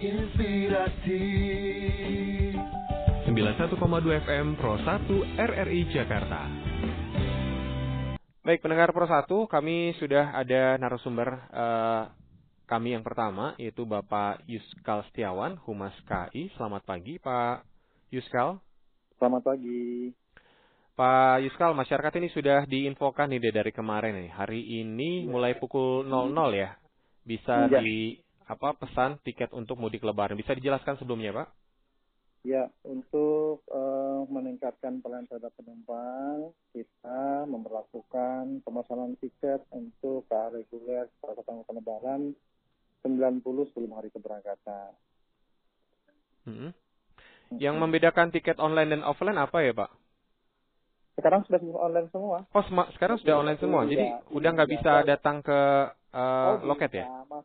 inspirasi 91,2 FM Pro 1 RRI Jakarta. Baik pendengar Pro 1, kami sudah ada narasumber eh, kami yang pertama yaitu Bapak Yuskal Setiawan, Humas KI. Selamat pagi Pak Yuskal. Selamat pagi. Pak Yuskal, masyarakat ini sudah diinfokan nih dari kemarin nih. Hari ini mulai pukul 00 ya. Bisa Ya. di apa pesan tiket untuk mudik lebaran. Bisa dijelaskan sebelumnya, Pak? Ya, untuk eh, meningkatkan pelayanan terhadap penumpang, kita memperlakukan pemesanan tiket untuk KA reguler pada tanggal lebaran 90 sebelum hari keberangkatan. Mm-mm. Yang membedakan tiket online dan offline apa ya, Pak? Sekarang sudah semua online semua. Oh, sekarang sudah online semua. Jadi Iya, udah nggak iya. bisa datang ke eh, loket ya? Mas,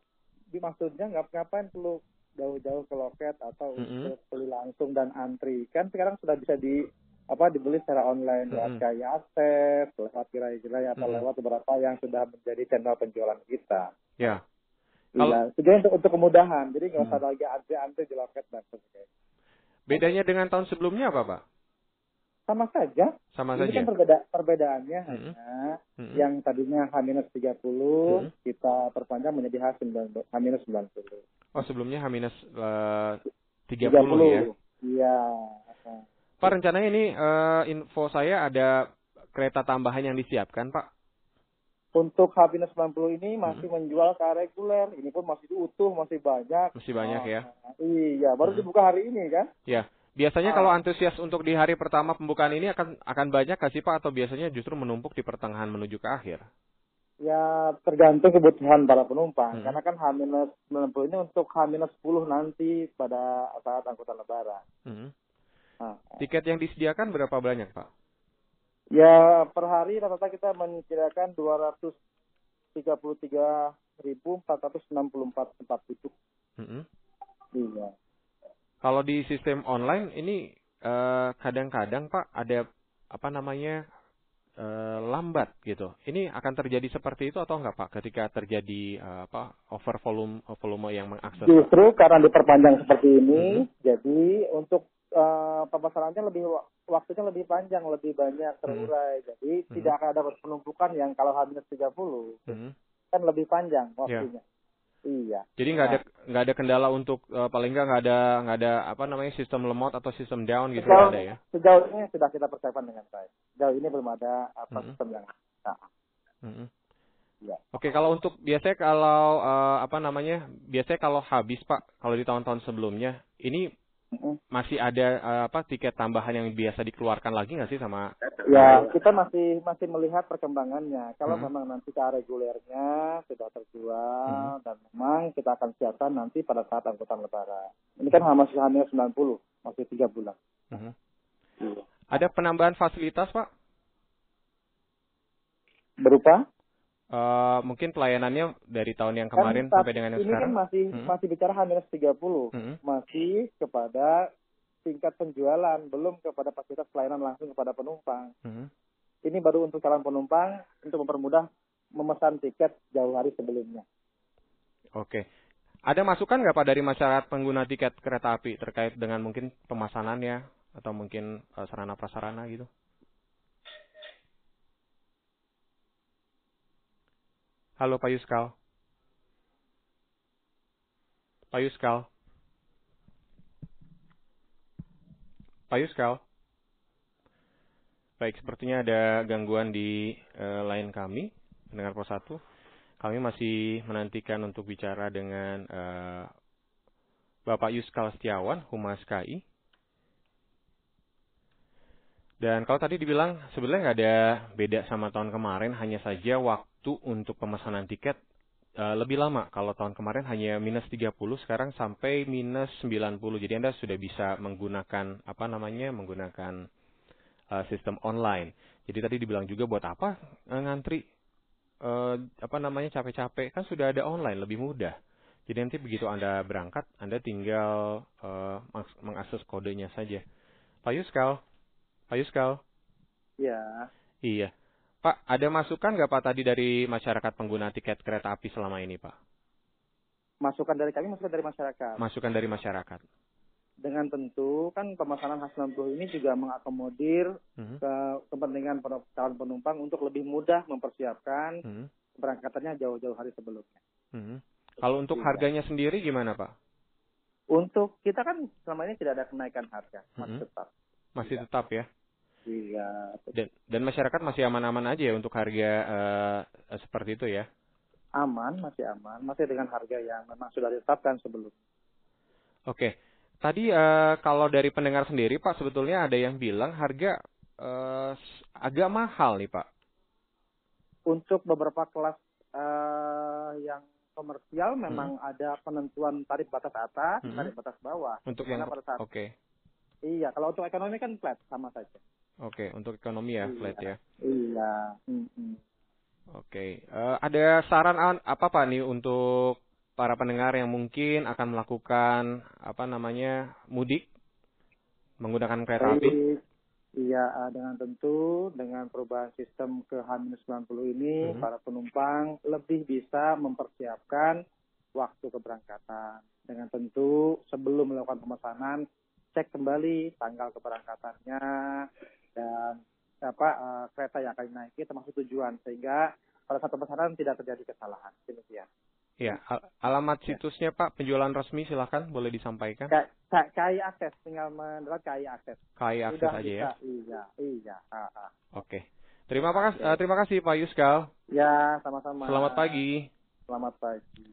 di maksudnya nggak ngapain perlu jauh-jauh ke loket atau Mm-mm. untuk beli langsung dan antri. Kan sekarang sudah bisa di apa dibeli secara online lewat Mm-mm. kayak akses, lewat gerai-gerai atau Mm-mm. lewat beberapa yang sudah menjadi channel penjualan kita. Ya. Iya, tujuannya untuk, untuk kemudahan. Jadi nggak usah Hmm. lagi antri-antri di loket dan sebagainya. Bedanya dengan tahun sebelumnya apa, Pak? Sama saja. Sama Ini saja. kan perbeda, perbedaannya Mm-mm. hanya Mm-mm. yang tadinya H-30 Mm-mm. kita perpanjang menjadi H-90. H-90. Oh, sebelumnya H-30 ya. Iya. Pak, rencananya ini eh, info saya ada kereta tambahan yang disiapkan, Pak. Untuk H-90 ini masih menjual ke reguler. Ini pun masih utuh, masih banyak. Masih banyak ya. Ah, Iya, baru Hmm. dibuka hari ini kan. Ya. Biasanya kalau antusias untuk di hari pertama pembukaan ini akan akan banyak kasih Pak atau biasanya justru menumpuk di pertengahan menuju ke akhir? Ya tergantung kebutuhan para penumpang. Hmm. Karena kan H-90 ini untuk H-10 nanti pada saat angkutan lebaran. Hmm. Nah, Tiket yang disediakan berapa banyak, Pak? ya per hari rata-rata kita menyediakan 233.464 tempat duduk. Hmm. Iya. Kalau di sistem online ini eh, kadang-kadang Pak ada apa namanya eh, lambat gitu. Ini akan terjadi seperti itu atau enggak Pak? Ketika terjadi eh, apa over volume volume yang mengakses. Pak? Justru karena diperpanjang seperti ini, Mhm. jadi untuk eh, pemasarannya lebih wa- waktunya lebih panjang, lebih banyak terurai. Jadi Mhm. tidak akan ada penumpukan yang kalau habis 30 Hmm. kan lebih panjang waktunya. Iya. Jadi nggak ada nggak ada kendala untuk eh, paling nggak nggak ada nggak ada apa namanya sistem lemot atau sistem down gitu Sejauh, ada ya? sejauh ini sudah kita persiapkan dengan baik. Sejauh ini belum ada apa Mhm. sistem yang nah, Mm-mm. Iya. Oke, kalau untuk biasanya kalau eh, apa namanya? Biasanya kalau habis Pak, kalau di tahun-tahun sebelumnya, ini. Masih ada eh, apa tiket tambahan yang biasa dikeluarkan lagi nggak sih sama? Ya, kita masih masih melihat perkembangannya. Kalau Mhm. memang nanti ke regulernya sudah terjual dan memang kita akan siapkan nanti pada saat angkutan lebaran. Ini kan masih hanya 90, masih tiga bulan. Iya. Ada penambahan fasilitas Pak? Berupa Eh, mungkin pelayanannya dari tahun yang kemarin kan sampai dengan yang ini sekarang? kan masih Mhm. masih bicara H 30, Mhm. masih kepada tingkat penjualan, belum kepada fasilitas pelayanan langsung kepada penumpang. Mhm. Ini baru untuk calon penumpang untuk mempermudah memesan tiket jauh hari sebelumnya. Oke. Ada masukan nggak Pak dari masyarakat pengguna tiket kereta api terkait dengan mungkin pemasanannya atau mungkin eh, sarana prasarana gitu? Halo Pak Yuskal. Pak Yuskal. Pak Yuskal. Baik, sepertinya ada gangguan di eh, line kami, pendengar Pro 1. Kami masih menantikan untuk bicara dengan eh, Bapak Yuskal Setiawan, Humas KI. Dan kalau tadi dibilang sebenarnya nggak ada beda sama tahun kemarin, hanya saja waktu untuk pemesanan tiket eh, lebih lama. Kalau tahun kemarin hanya minus 30, sekarang sampai minus 90. Jadi Anda sudah bisa menggunakan apa namanya? menggunakan eh, sistem online. Jadi tadi dibilang juga buat apa eh, ngantri apa namanya capek-capek kan sudah ada online lebih mudah. Jadi nanti begitu Anda berangkat, Anda tinggal mengakses kodenya saja. Pak Yuskal, Pak Yuskal, Ya, iya. Pak, ada masukan nggak Pak tadi dari masyarakat pengguna tiket kereta api selama ini Pak? Masukan dari kami, masukan dari masyarakat. Masukan dari masyarakat. Dengan tentu kan pemesanan H90 ini juga mengakomodir Mhm. ke kepentingan calon penumpang untuk lebih mudah mempersiapkan Mhm. keberangkatannya jauh-jauh hari sebelumnya. Mhm. Kalau untuk harganya sendiri gimana Pak? Untuk kita kan selama ini tidak ada kenaikan harga, masih Mhm. tetap. Masih Iya. tetap ya? Iya. Dan, dan masyarakat masih aman-aman aja ya untuk harga eh, seperti itu ya? Aman, masih aman, masih dengan harga yang memang sudah ditetapkan sebelum. Oke. Tadi eh, kalau dari pendengar sendiri Pak sebetulnya ada yang bilang harga s- agak mahal nih Pak. Untuk beberapa kelas eh, yang komersial memang ada penentuan tarif batas atas, Mhm. tarif batas bawah. Untuk yang pada saat oke. iya, kalau untuk ekonomi kan flat sama saja. Oke, untuk ekonomi ya Iya. flat ya. Iya. Oke, Eh, ada saran an- apa Pak nih untuk para pendengar yang mungkin akan melakukan apa namanya mudik menggunakan kereta api? Iya, eh, dengan tentu dengan perubahan sistem ke H-90 ini Mhm. para penumpang lebih bisa mempersiapkan waktu keberangkatan. Dengan tentu sebelum melakukan pemesanan cek kembali tanggal keberangkatannya dan apa eh, kereta yang akan dinaiki termasuk tujuan sehingga pada saat pemesanan tidak terjadi kesalahan. Demikian. Ya, al- alamat situsnya Pak penjualan resmi silakan boleh disampaikan. K- KAI akses tinggal mendapat KAI akses. KAI akses aja ya. Iya, iya. ah, ah. Oke. Terima kasih eh, terima kasih Pak Yuskal. Ya, sama-sama. Selamat pagi. Selamat pagi.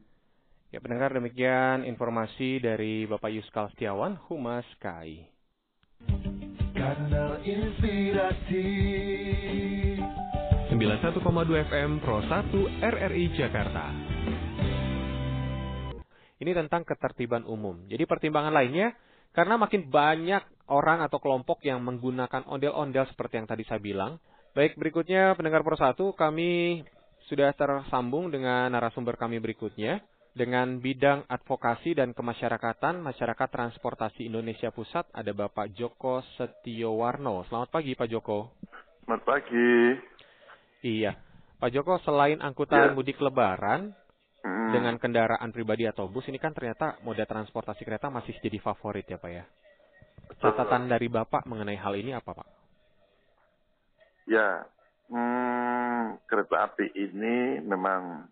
Ya pendengar demikian informasi dari Bapak Yuskal Setiawan, Humas KAI. Kanal Inspirasi 91,2 FM Pro 1 RRI Jakarta. Ini tentang ketertiban umum. Jadi pertimbangan lainnya, karena makin banyak orang atau kelompok yang menggunakan ondel-ondel seperti yang tadi saya bilang. Baik, berikutnya pendengar Pro 1, kami sudah tersambung dengan narasumber kami berikutnya dengan bidang advokasi dan kemasyarakatan Masyarakat Transportasi Indonesia Pusat ada Bapak Joko Setiowarno. Selamat pagi Pak Joko. Selamat pagi. Iya. Pak Joko, selain angkutan Ya. mudik lebaran Hmm, dengan kendaraan pribadi atau bus, ini kan ternyata moda transportasi kereta masih jadi favorit ya Pak ya. Catatan dari Bapak mengenai hal ini apa Pak? Ya, hmm, kereta api ini memang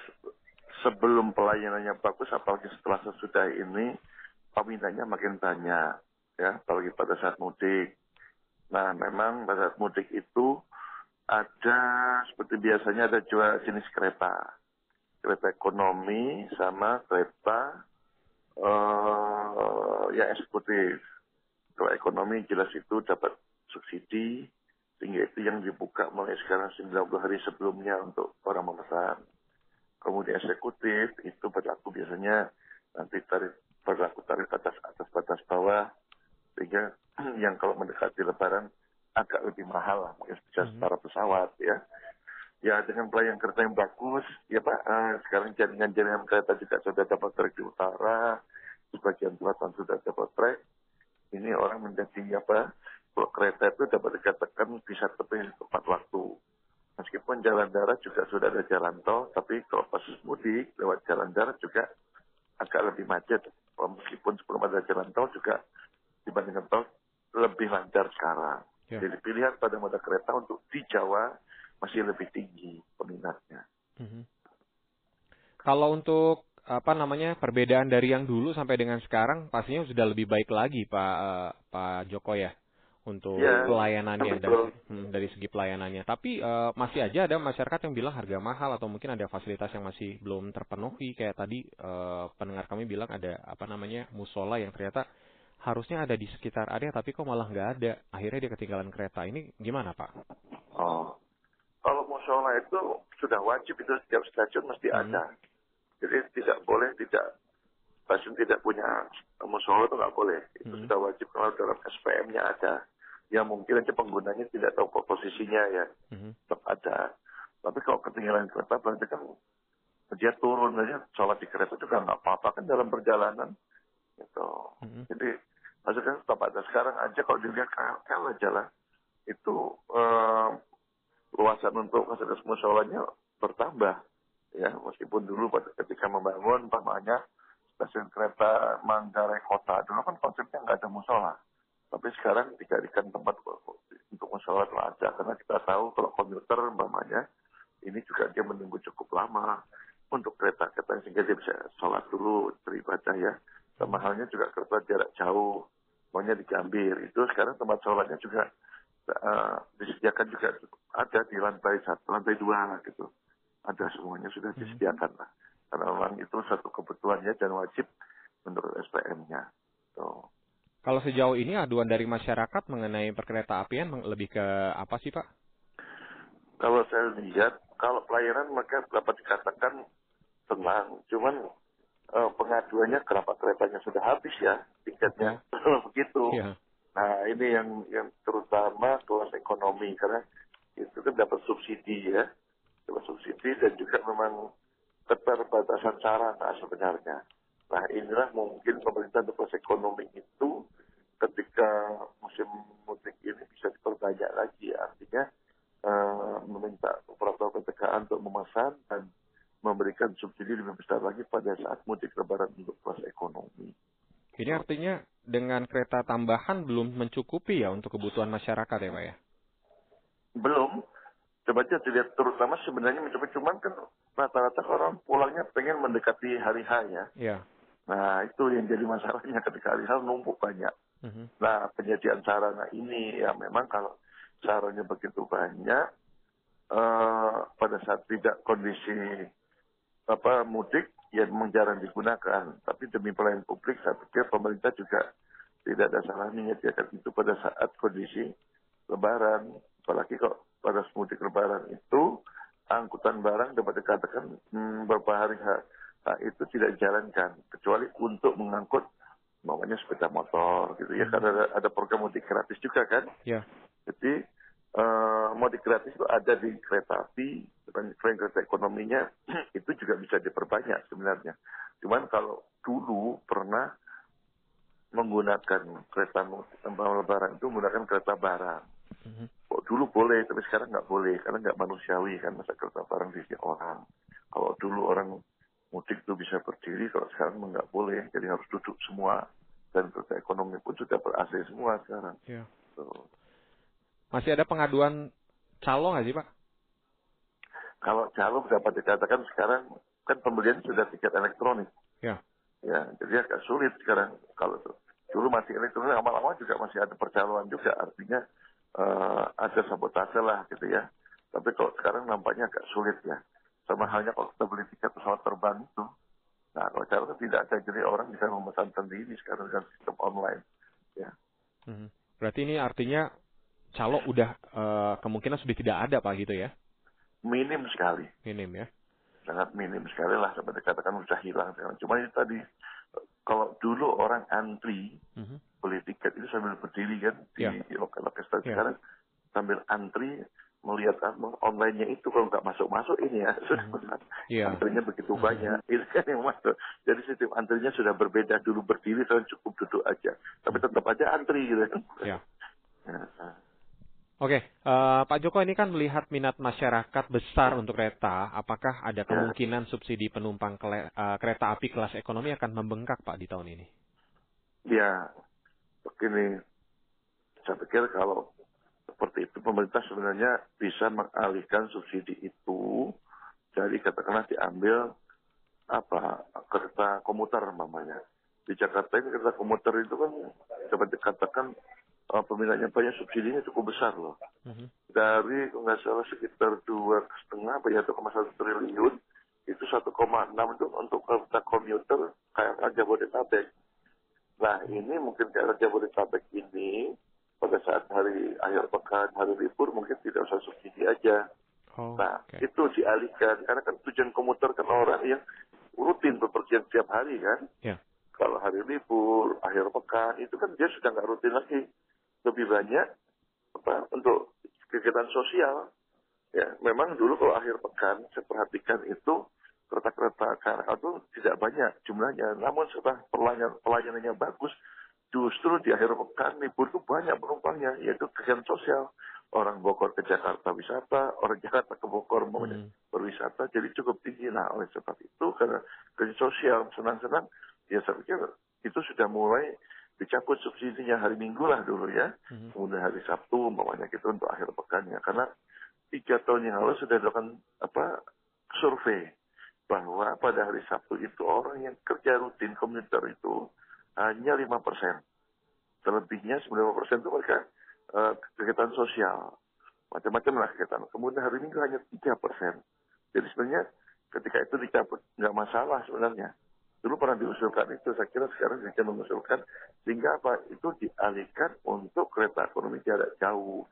se- sebelum pelayanannya bagus, apalagi setelah sesudah ini, peminatnya makin banyak, ya, apalagi pada saat mudik. Nah, memang pada saat mudik itu ada seperti biasanya ada dua jenis kereta, kereta ekonomi sama kereta eh yang eksekutif. Kalau ekonomi jelas itu dapat subsidi, sehingga itu yang dibuka mulai sekarang 90 hari sebelumnya untuk orang memesan. Kemudian eksekutif itu berlaku biasanya nanti tarif berlaku tarif batas atas batas bawah, sehingga yang kalau mendekati lebaran agak lebih mahal lah, mungkin bisa Mhm. setara pesawat ya. Ya dengan pelayanan kereta yang bagus, ya Pak, eh, sekarang jaringan-jaringan kereta juga sudah dapat trek di utara, sebagian selatan sudah dapat trek. Ini orang menjadi apa? Kalau kereta itu dapat dikatakan bisa tepi tepat waktu. Meskipun jalan darat juga sudah ada jalan tol, tapi kalau pas mudik lewat jalan darat juga agak lebih macet. Meskipun sebelum ada jalan tol juga dibandingkan tol lebih lancar sekarang. Ya. Jadi pilihan pada moda kereta untuk di Jawa masih lebih tinggi peminatnya. Mhm. Kalau untuk apa namanya perbedaan dari yang dulu sampai dengan sekarang pastinya sudah lebih baik lagi Pak eh, Pak Joko ya untuk Ya, pelayanannya dari, hmm, dari segi pelayanannya. Tapi eh, masih aja ada masyarakat yang bilang harga mahal atau mungkin ada fasilitas yang masih belum terpenuhi kayak tadi eh, pendengar kami bilang ada apa namanya musola yang ternyata harusnya ada di sekitar area tapi kok malah nggak ada. Akhirnya dia ketinggalan kereta. Ini gimana Pak? Oh, kalau musola itu sudah wajib itu setiap stasiun mesti Hmm. ada. Jadi tidak boleh tidak stasiun tidak punya musola itu nggak boleh. Itu Hmm. sudah wajib kalau dalam SPM-nya ada. Ya mungkin aja penggunanya tidak tahu posisinya ya, Mhm. tetap ada. Tapi kalau ketinggalan kereta berarti kan dia turun aja sholat di kereta juga nggak apa-apa kan dalam perjalanan. Gitu. Mhm. Jadi maksudnya tetap ada sekarang aja kalau dilihat KL aja lah itu eh, luasan untuk fasilitas musolanya bertambah. Ya, meskipun dulu pada ketika membangun, umpamanya stasiun kereta Manggarai Kota, dulu kan konsepnya nggak ada musola. Tapi sekarang dijadikan tempat untuk musola itu ada, karena kita tahu kalau komuter umpamanya, ini juga dia menunggu cukup lama untuk kereta-kereta sehingga dia bisa sholat dulu beribadah ya. Sama halnya juga kereta jarak jauh, maunya di Gambir. Itu sekarang tempat sholatnya juga uh, disediakan juga ada di lantai satu, lantai dua gitu. Ada semuanya sudah Hmm. disediakan lah. Karena memang itu satu kebutuhannya dan wajib menurut SPM-nya. Tuh. Kalau sejauh ini aduan dari masyarakat mengenai perkereta apian lebih ke apa sih Pak? Kalau saya lihat, kalau pelayanan maka dapat dikatakan tenang. Cuman eh, pengaduannya kenapa keretanya sudah habis ya tiketnya. Begitu. Iya. Nah ini yang yang terutama kelas ekonomi karena itu kan dapat subsidi ya, dapat subsidi dan juga memang keterbatasan sarana sebenarnya. Nah inilah mungkin pemerintah untuk ekonomi itu ketika musim mudik ini bisa diperbanyak lagi artinya eh, meminta protokol pencegahan untuk memesan dan memberikan subsidi lebih besar lagi pada saat mudik lebaran untuk kelas ekonomi. Ini artinya dengan kereta tambahan belum mencukupi ya untuk kebutuhan masyarakat ya Pak ya? Belum. Coba aja dilihat terutama sebenarnya mencoba cuman kan rata-rata orang pulangnya pengen mendekati hari H ya. Iya. Nah itu yang jadi masalahnya ketika H numpuk banyak. Mhm. Nah penyediaan sarana ini ya memang kalau sarannya begitu banyak eh, pada saat tidak kondisi apa mudik ya memang jarang digunakan. Tapi demi pelayanan publik saya pikir pemerintah juga tidak ada salahnya menyediakan itu pada saat kondisi lebaran. Apalagi kok pada mudik lebaran itu angkutan barang dapat dikatakan hmm, beberapa hari ha- ha- itu tidak dijalankan kecuali untuk mengangkut namanya sepeda motor gitu ya karena ada, ada program mudik gratis juga kan Iya. jadi eh, mudik gratis itu ada di kereta api, dan kereta ekonominya itu juga bisa diperbanyak sebenarnya. Cuman kalau dulu pernah menggunakan kereta lebaran itu menggunakan kereta barang. Mhm. Kok dulu boleh, tapi sekarang nggak boleh karena nggak manusiawi kan masa kereta barang diisi orang. Kalau dulu orang mudik itu bisa berdiri, kalau sekarang nggak boleh, jadi harus duduk semua. Dan kereta ekonomi pun sudah ber AC semua sekarang. Iya. Tuh. Masih ada pengaduan calo nggak sih Pak? kalau calon dapat dikatakan sekarang kan pembelian sudah tiket elektronik. Ya. Ya, jadi agak sulit sekarang kalau tuh. Dulu masih elektronik, lama-lama juga masih ada percaloan juga, artinya eh, ada sabotase lah gitu ya. Tapi kalau sekarang nampaknya agak sulit ya. Sama halnya kalau kita beli tiket pesawat terbang itu. Nah, kalau calon kan tidak ada, jadi orang bisa memesan sendiri sekarang dengan sistem online. Ya. Mhm. Berarti ini artinya calo udah eh, kemungkinan sudah tidak ada Pak gitu ya? Minim sekali. Minim ya? sangat minim sekali lah sampai dikatakan sudah hilang. Cuma itu tadi kalau dulu orang antri Mhm. beli tiket itu sambil berdiri kan di Ya. lokal Ya. sekarang sambil antri melihat online-nya itu kalau nggak masuk-masuk ini ya Iya. antrinya begitu Mhm. banyak itu kan yang masuk jadi sistem antrinya sudah berbeda dulu berdiri sekarang cukup duduk aja tapi tetap aja antri gitu Ya. Ya, nah. Oke, eh, Pak Joko ini kan melihat minat masyarakat besar untuk kereta, apakah ada kemungkinan subsidi penumpang kele- eh, kereta api kelas ekonomi akan membengkak Pak di tahun ini? Ya, begini, saya pikir kalau seperti itu pemerintah sebenarnya bisa mengalihkan subsidi itu, jadi katakanlah diambil apa kereta komuter namanya. Di Jakarta ini kereta komuter itu kan dapat dikatakan uh, peminatnya banyak subsidinya cukup besar loh. Mhm. Dari nggak salah sekitar dua setengah apa ya satu triliun itu 1,6 itu untuk kereta komuter kayak Jabodetabek. Nah ini mungkin kayak Jabodetabek ini pada saat hari akhir pekan, hari libur mungkin tidak usah subsidi aja. Oh, Nah oke. itu dialihkan karena kan tujuan komuter kan orang yang rutin bepergian setiap hari kan. Ya. Kalau hari libur, akhir pekan itu kan dia sudah nggak rutin lagi. Lebih banyak apa untuk kegiatan sosial. Ya, memang dulu kalau akhir pekan saya perhatikan itu kereta-kereta KRL itu tidak banyak jumlahnya. Namun setelah pelayan, pelayanannya bagus, justru di akhir pekan libur itu banyak penumpangnya, yaitu kegiatan sosial. orang Bogor ke Jakarta wisata, orang Jakarta ke Bogor mau Hmm. berwisata, jadi cukup tinggi. Nah, oleh sebab itu karena kerja sosial senang-senang, ya saya pikir itu sudah mulai dicabut subsidinya hari Minggu lah dulu ya, Mhm. kemudian hari Sabtu umpamanya gitu untuk akhir pekannya, karena tiga tahun yang lalu sudah dilakukan apa survei bahwa pada hari Sabtu itu orang yang kerja rutin komuter itu hanya lima persen, selebihnya 95 persen itu mereka eh, kegiatan sosial macam-macam lah kegiatan. Kemudian hari Minggu hanya tiga persen. Jadi sebenarnya ketika itu dicabut nggak masalah sebenarnya. Dulu pernah diusulkan itu, saya kira sekarang bisa mengusulkan sehingga apa itu dialihkan untuk kereta ekonomi jarak jauh.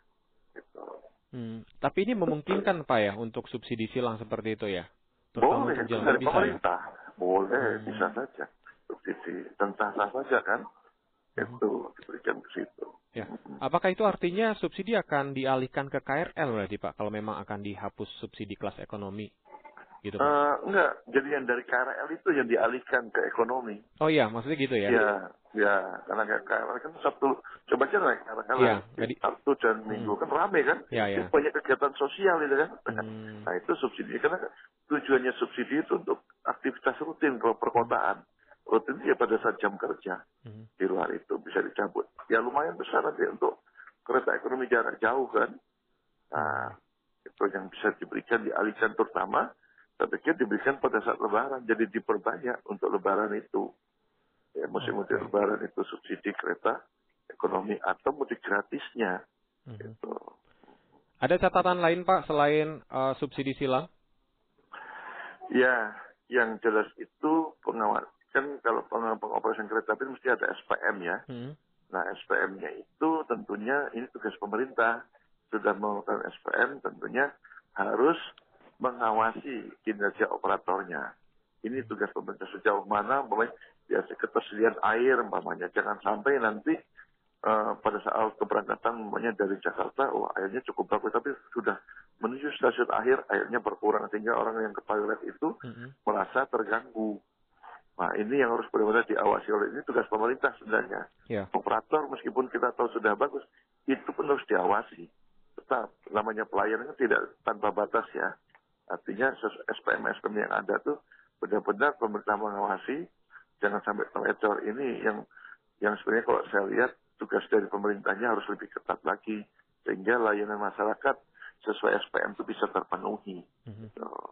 Gitu. Hmm. Tapi ini memungkinkan Pak ya untuk subsidi silang seperti itu ya? Terutama Boleh, untuk itu jalan dari bisa ya? pemerintah. Boleh, Hmm. bisa saja. Subsidi, tentang sah saja kan. Hmm. Itu diberikan ke situ. Ya. Apakah itu artinya subsidi akan dialihkan ke KRL berarti Pak kalau memang akan dihapus subsidi kelas ekonomi? Gitu Pak. Eh, enggak, jadi yang dari KRL itu yang dialihkan ke ekonomi. Oh iya, maksudnya gitu ya? Ya, ya, karena KRL kan Sabtu, coba aja naik KRL Iya, jadi Sabtu dan Minggu kan rame kan, Ya, ya. Itu banyak kegiatan sosial itu kan. Hmm. Nah itu subsidi, karena tujuannya subsidi itu untuk aktivitas rutin kalau perkotaan. Rutin ya pada saat jam kerja Hmm. di luar itu bisa dicabut. Ya lumayan besar nanti untuk kereta ekonomi jarak jauh kan. Nah, itu yang bisa diberikan dialihkan terutama saya pikir diberikan pada saat lebaran jadi diperbanyak untuk lebaran itu ya musim mudik lebaran itu subsidi kereta ekonomi atau mudik gratisnya Mhm. gitu. Ada catatan lain Pak selain eh, subsidi silang? ya yang jelas itu pengawal kan kalau peng- pengoperasian kereta api mesti ada SPM ya Hmm. Nah, SPM-nya itu tentunya ini tugas pemerintah. Sudah melakukan SPM tentunya harus mengawasi kinerja operatornya. Ini tugas pemerintah sejauh mana umpamanya biasa ketersediaan air umpamanya. Jangan sampai nanti eh, pada saat keberangkatan umpamanya dari Jakarta, wah airnya cukup bagus tapi sudah menuju stasiun akhir airnya berkurang sehingga orang yang ke toilet itu Mhm. merasa terganggu. Nah, ini yang harus benar-benar diawasi oleh ini tugas pemerintah sebenarnya Ya. operator meskipun kita tahu sudah bagus itu pun harus diawasi tetap namanya pelayanan kan tidak tanpa batas ya artinya ses- SPM SPM yang ada tuh benar-benar pemerintah mengawasi jangan sampai telecor ini yang yang sebenarnya kalau saya lihat tugas dari pemerintahnya harus lebih ketat lagi sehingga layanan masyarakat sesuai SPM itu bisa terpenuhi. Mhm. Tuh.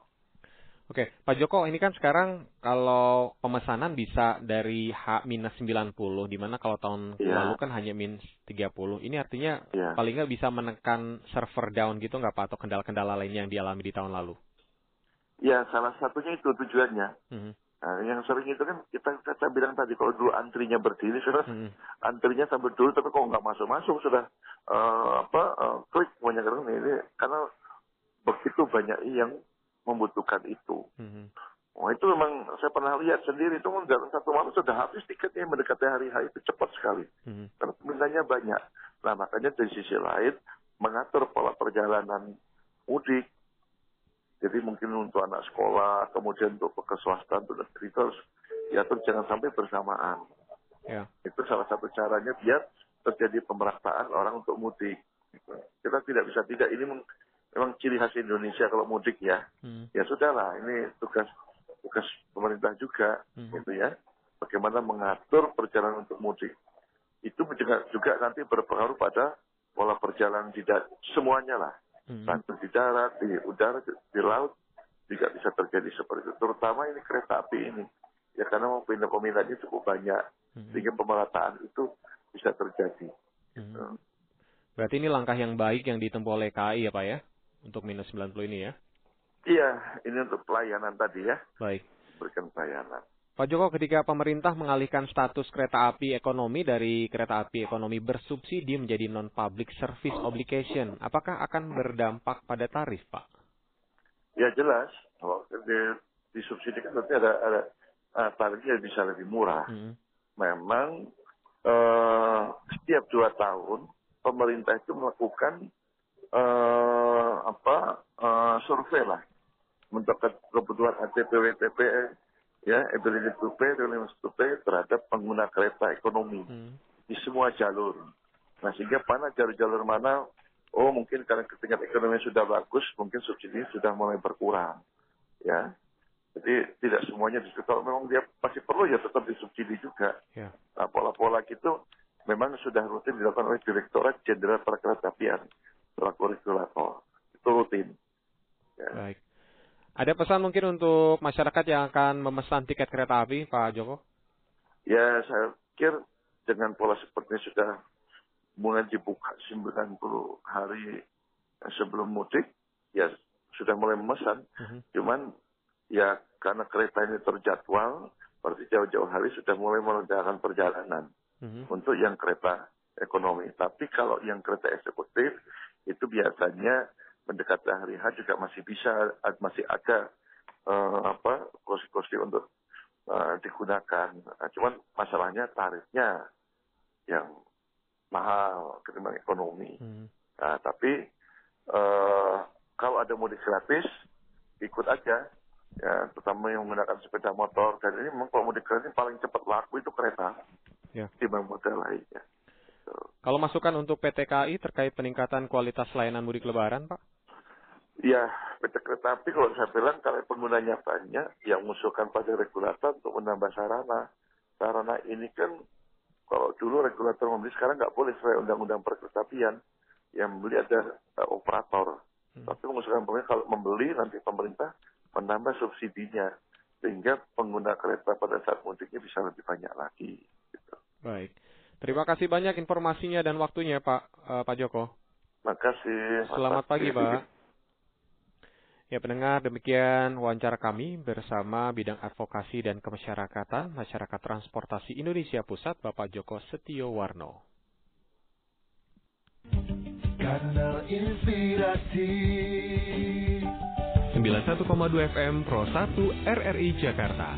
Oke, Pak Joko, ini kan sekarang kalau pemesanan bisa dari H-90, di mana kalau tahun Iya. lalu kan hanya minus 30. Ini artinya Iya. paling nggak bisa menekan server down gitu nggak Pak, atau kendala-kendala lainnya yang dialami di tahun lalu? Ya salah satunya itu tujuannya. Mhm. Nah, yang sering itu kan kita saya bilang tadi kalau dulu antrinya berdiri sudah Mhm. antrinya sampai dulu tapi kok nggak masuk masuk sudah eh, apa eh, klik banyak orang ini karena begitu banyak yang membutuhkan itu. Mhm. Oh itu memang saya pernah lihat sendiri itu dalam satu malam sudah habis tiketnya mendekati hari H itu cepat sekali Mhm. karena peminatnya banyak. Nah makanya dari sisi lain mengatur pola perjalanan mudik. Jadi mungkin untuk anak sekolah, kemudian untuk ke swasta, untuk negeri itu harus diatur jangan sampai bersamaan. Ya. Itu salah satu caranya biar terjadi pemerataan orang untuk mudik. Kita tidak bisa tidak ini memang ciri khas Indonesia kalau mudik ya. Mhm. Ya sudahlah, ini tugas tugas pemerintah juga, Mhm. gitu ya. Bagaimana mengatur perjalanan untuk mudik. Itu juga, juga nanti berpengaruh pada pola perjalanan di semuanya lah. Bantu di darat, di udara, di, laut juga bisa terjadi seperti itu. Terutama ini kereta api ini. Ya karena mau pindah peminatnya cukup banyak. Mhm. Sehingga pemerataan itu bisa terjadi. Mhm. Berarti ini langkah yang baik yang ditempuh oleh KAI ya Pak ya? Untuk minus 90 ini ya? Iya, ini untuk pelayanan tadi ya. Baik. Berikan pelayanan. Pak Joko, ketika pemerintah mengalihkan status kereta api ekonomi dari kereta api ekonomi bersubsidi menjadi non-public service obligation, apakah akan berdampak pada tarif, Pak? Ya jelas, kalau di, disubsidikan berarti ada, ada uh, tarifnya bisa lebih murah. Mhm. Memang eh, setiap dua tahun pemerintah itu melakukan eh, apa eh, survei lah untuk ke- kebutuhan ATP, WTP, ya ability to pay, willingness to pay terhadap pengguna kereta ekonomi Mhm. di semua jalur. Nah sehingga mana jalur-jalur mana oh mungkin karena tingkat ekonomi sudah bagus, mungkin subsidi sudah mulai berkurang. Ya, jadi tidak semuanya di situ. Kalau memang dia masih perlu ya tetap disubsidi juga. Ya. Nah, pola-pola gitu memang sudah rutin dilakukan oleh Direktorat Jenderal Perkeretaapian selaku regulator. Itu rutin. Ya. Baik. Ada pesan mungkin untuk masyarakat yang akan memesan tiket kereta api, Pak Joko? Ya, saya pikir dengan pola seperti ini sudah mulai dibuka 90 hari sebelum mudik, ya sudah mulai memesan. Uh mhm. -huh. Cuman ya karena kereta ini terjadwal, berarti jauh-jauh hari sudah mulai mengerjakan perjalanan uh mhm. -huh. untuk yang kereta ekonomi. Tapi kalau yang kereta eksekutif itu biasanya mendekati hari H juga masih bisa masih ada uh, apa kursi-kursi untuk uh, digunakan. Nah, cuman masalahnya tarifnya yang mahal ketimbang ekonomi. Hmm. Nah, tapi uh, kalau ada mudik gratis, ikut aja. Ya, terutama yang menggunakan sepeda motor. Dan ini memang kalau mudik gratis paling cepat laku itu kereta. Ya. Dibanding model lainnya. Kalau masukan untuk PT KAI terkait peningkatan kualitas layanan mudik lebaran, Pak? Ya, PT Kereta Api kalau saya bilang kalau penggunanya banyak, yang mengusulkan pada regulator untuk menambah sarana. Sarana ini kan kalau dulu regulator membeli, sekarang nggak boleh sesuai undang-undang perkeretaapian. Yang membeli ada uh, operator. Hmm. Tapi mengusulkan pemerintah kalau membeli nanti pemerintah menambah subsidinya sehingga pengguna kereta pada saat mudiknya bisa lebih banyak lagi. Gitu. Baik. Terima kasih banyak informasinya dan waktunya Pak uh, Pak Joko. Makasih. Selamat pagi Pak. Ya pendengar, demikian wawancara kami bersama bidang advokasi dan kemasyarakatan Masyarakat Transportasi Indonesia Pusat Bapak Joko Setio Warno. Kanal Inspirasi 91,2 FM Pro 1 RRI Jakarta.